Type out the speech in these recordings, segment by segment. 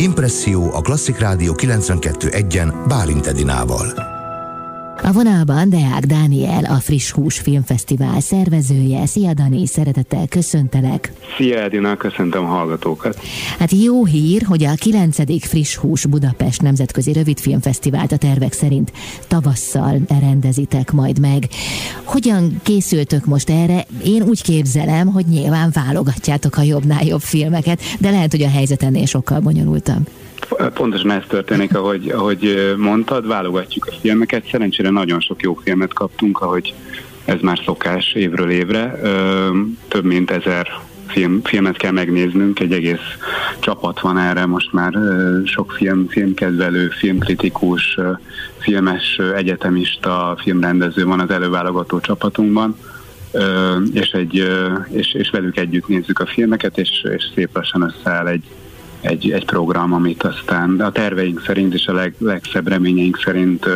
Impresszió a Klasszik Rádió 92.1-en Bálint Edinával. A vonalban Deák Dániel, a Friss Hús Filmfesztivál szervezője. Szia Dani, szeretettel köszöntelek. Szia Edina, köszöntöm a hallgatókat. Hát jó hír, hogy a 9. Friss Hús Budapest Nemzetközi Rövidfilmfesztivált a tervek szerint tavasszal rendezitek majd meg. Hogyan készültök most erre? Én úgy képzelem, hogy nyilván válogatjátok a jobbnál jobb filmeket, de lehet, hogy a helyzet ennél sokkal bonyolultabb. Pontosan ez történik, ahogy, ahogy mondtad, válogatjuk a filmeket. Szerencsére nagyon sok jó filmet kaptunk, ahogy ez már szokás évről évre. Több mint ezer film, filmet kell megnéznünk, egy egész csapat van erre, most már sok film, filmkedvelő, filmkritikus, filmes egyetemista, filmrendező van az előválogató csapatunkban, és, egy, és, és velük együtt nézzük a filmeket, és, és szép lassan összeáll egy, egy, egy program, amit aztán a terveink szerint és a leg, legszebb reményeink szerint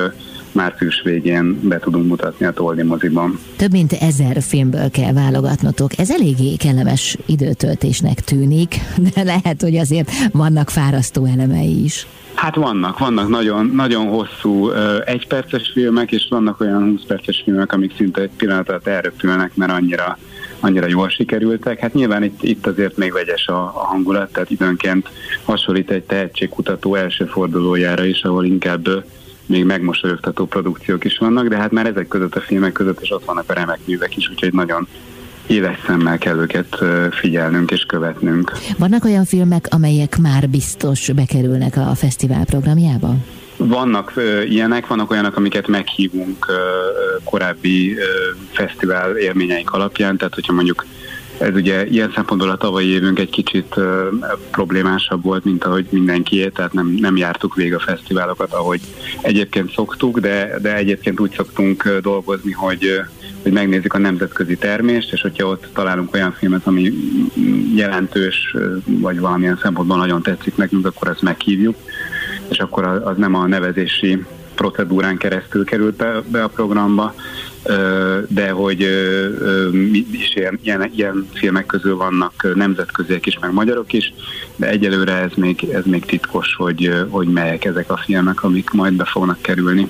március végén be tudunk mutatni a Toldi moziban. Több mint ezer filmből kell válogatnotok. Ez eléggé kellemes időtöltésnek tűnik, de lehet, hogy azért vannak fárasztó elemei is. Hát vannak, vannak nagyon, nagyon hosszú egyperces filmek, és vannak olyan 20 perces filmek, amik szinte egy pillanat elröpülnek, mert annyira annyira jól sikerültek. Hát nyilván itt, itt azért még vegyes a, a hangulat, tehát időnként hasonlít egy tehetségkutató első fordulójára is, ahol inkább még megmosolyogtató produkciók is vannak, de hát már ezek között a filmek között is ott vannak a remek művek is, úgyhogy nagyon éles szemmel kell őket figyelnünk és követnünk. Vannak olyan filmek, amelyek már biztos bekerülnek a fesztivál programjába? Vannak ilyenek, vannak olyanok, amiket meghívunk korábbi uh, fesztivál élményeink alapján, tehát hogyha mondjuk ez ugye ilyen szempontból a tavalyi évünk egy kicsit problémásabb volt, mint ahogy mindenkié, tehát nem, nem jártuk végig a fesztiválokat, ahogy egyébként szoktuk, de, de egyébként úgy szoktunk dolgozni, hogy hogy megnézzük a nemzetközi termést, és hogyha ott találunk olyan filmet, ami jelentős, vagy valamilyen szempontból nagyon tetszik nekünk, akkor ezt meghívjuk és akkor az nem a nevezési procedúrán keresztül került be, be a programba, de hogy is ilyen, ilyen, ilyen filmek közül vannak nemzetköziek is, meg magyarok is, de egyelőre ez még, ez még titkos, hogy, hogy melyek ezek a filmek, amik majd be fognak kerülni.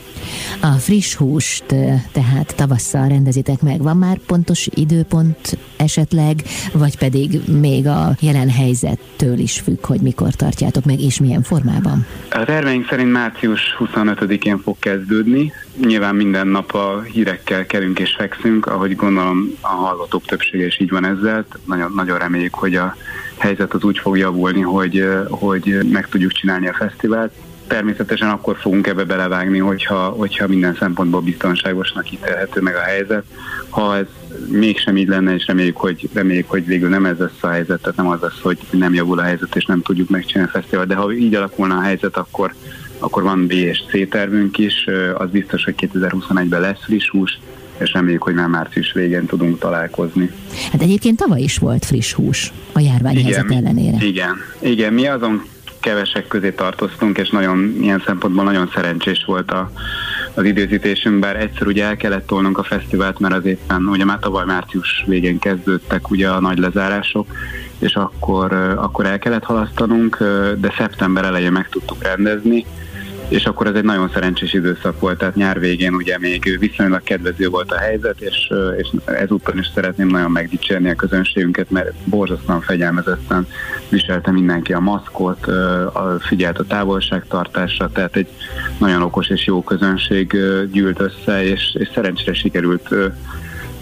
A friss húst tehát tavasszal rendezitek meg. Van már pontos időpont esetleg, vagy pedig még a jelen helyzettől is függ, hogy mikor tartjátok meg, és milyen formában? A terveink szerint március 25-én fog kezdődni. Nyilván minden nap a hírekkel kelünk és fekszünk, ahogy gondolom a hallgatók többsége is így van ezzel. Nagyon, nagyon reméljük, hogy a helyzet az úgy fog javulni, hogy, hogy meg tudjuk csinálni a fesztivált. Természetesen akkor fogunk ebbe belevágni, hogyha, hogyha minden szempontból biztonságosnak ítélhető meg a helyzet. Ha ez mégsem így lenne, és reméljük, hogy, reméljük, hogy végül nem ez lesz a helyzet, tehát nem az lesz, hogy nem javul a helyzet, és nem tudjuk megcsinálni a fesztivált, de ha így alakulna a helyzet, akkor, akkor van B és C tervünk is, az biztos, hogy 2021-ben lesz friss hús, és reméljük, hogy már március végén tudunk találkozni. Hát egyébként tavaly is volt friss hús a járványhelyzet ellenére. Igen, igen, mi azon kevesek közé tartoztunk, és nagyon ilyen szempontból nagyon szerencsés volt a, az időzítésünk, bár egyszer ugye el kellett tolnunk a fesztivált, mert az éppen, ugye már tavaly március végén kezdődtek ugye a nagy lezárások, és akkor, akkor el kellett halasztanunk, de szeptember elején meg tudtuk rendezni, és akkor ez egy nagyon szerencsés időszak volt, tehát nyár végén ugye még viszonylag kedvező volt a helyzet, és, és ezúttal is szeretném nagyon megdicsérni a közönségünket, mert borzasztóan fegyelmezetten viselte mindenki a maszkot, figyelt a távolságtartásra, tehát egy nagyon okos és jó közönség gyűlt össze, és, és szerencsére sikerült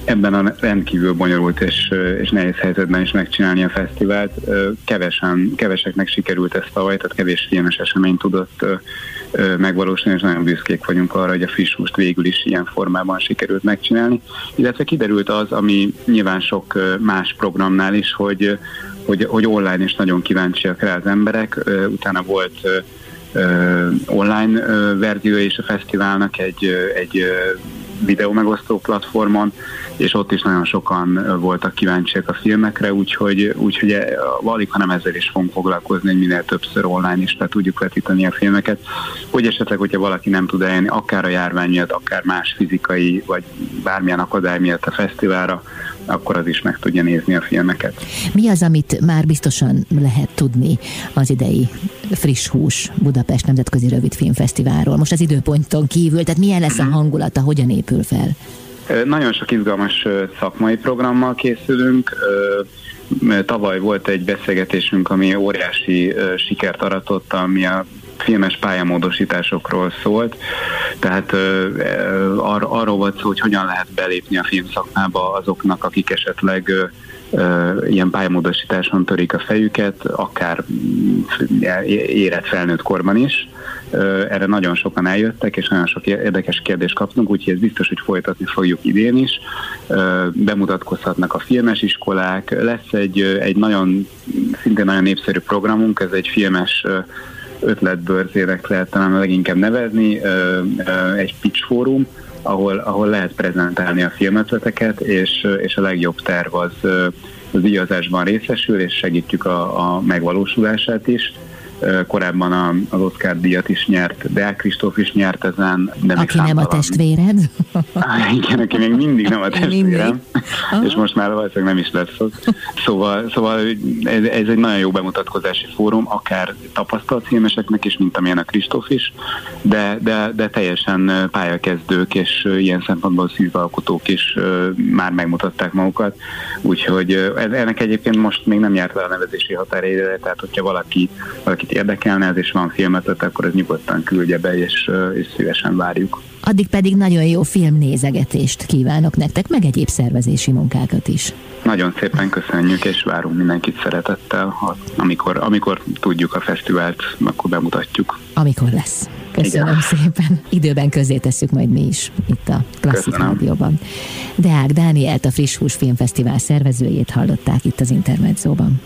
ebben a rendkívül bonyolult és, és nehéz helyzetben is megcsinálni a fesztivált. Kevesen, keveseknek sikerült ezt tavaly, tehát kevés filmes esemény tudott megvalósulni, és nagyon büszkék vagyunk arra, hogy a friss húst végül is ilyen formában sikerült megcsinálni. Illetve kiderült az, ami nyilván sok más programnál is, hogy, hogy, hogy online is nagyon kíváncsiak rá az emberek. Utána volt online verzió és a fesztiválnak egy, egy videó megosztó platformon, és ott is nagyon sokan voltak kíváncsiak a filmekre, úgyhogy, úgyhogy valik, hanem ezzel is fogunk foglalkozni, hogy minél többször online is le tudjuk vetíteni a filmeket, hogy esetleg, hogyha valaki nem tud eljönni, akár a járvány miatt, akár más fizikai, vagy bármilyen akadály miatt a fesztiválra, akkor az is meg tudja nézni a filmeket. Mi az, amit már biztosan lehet tudni az idei Friss Hús Budapest Nemzetközi Rövidfilmfesztiválról? Most az időponton kívül, tehát milyen lesz a mhm. hangulata, hogyan épül fel? Nagyon sok izgalmas szakmai programmal készülünk. Tavaly volt egy beszélgetésünk, ami óriási sikert aratott, ami a filmes pályamódosításokról szólt, tehát ar- arról volt szó, hogy hogyan lehet belépni a filmszakmába azoknak, akik esetleg ilyen pályamódosításon törik a fejüket, akár mm, érett felnőtt korban is. Erre nagyon sokan eljöttek, és nagyon sok érdekes kérdést kaptunk, úgyhogy ez biztos, hogy folytatni fogjuk idén is. Bemutatkozhatnak a filmes iskolák, lesz egy, egy nagyon, szintén nagyon népszerű programunk, ez egy filmes ötletbörzének lehet talán leginkább nevezni, egy pitch fórum, ahol, ahol lehet prezentálni a filmötleteket, és, és a legjobb terv az, az díjazásban részesül, és segítjük a, a megvalósulását is korábban az Oscar díjat is nyert, Deák Kristóf is nyert ezen. De aki nem a testvéred? igen, aki még mindig nem a testvérem, és most már valószínűleg nem is lesz az. Szóval, szóval ez, ez egy nagyon jó bemutatkozási fórum, akár tapasztalt filmeseknek is, mint amilyen a Kristóf is, de, de, de teljesen pályakezdők és ilyen szempontból szívalkotók is már megmutatták magukat, úgyhogy ennek egyébként most még nem járt le a nevezési határidőre, tehát hogyha valaki, valakit érdekelne ez, és van filmet, akkor ez nyugodtan küldje be, és, és szívesen várjuk. Addig pedig nagyon jó filmnézegetést kívánok nektek, meg egyéb szervezési munkákat is. Nagyon szépen köszönjük, és várunk mindenkit szeretettel, amikor, amikor tudjuk a fesztivált, akkor bemutatjuk. Amikor lesz. Köszönöm Igen. szépen. Időben közé tesszük majd mi is itt a Klasszik Rádióban. Deák Dánielt, a Friss Hús Filmfesztivál szervezőjét hallották itt az Intermedzóban.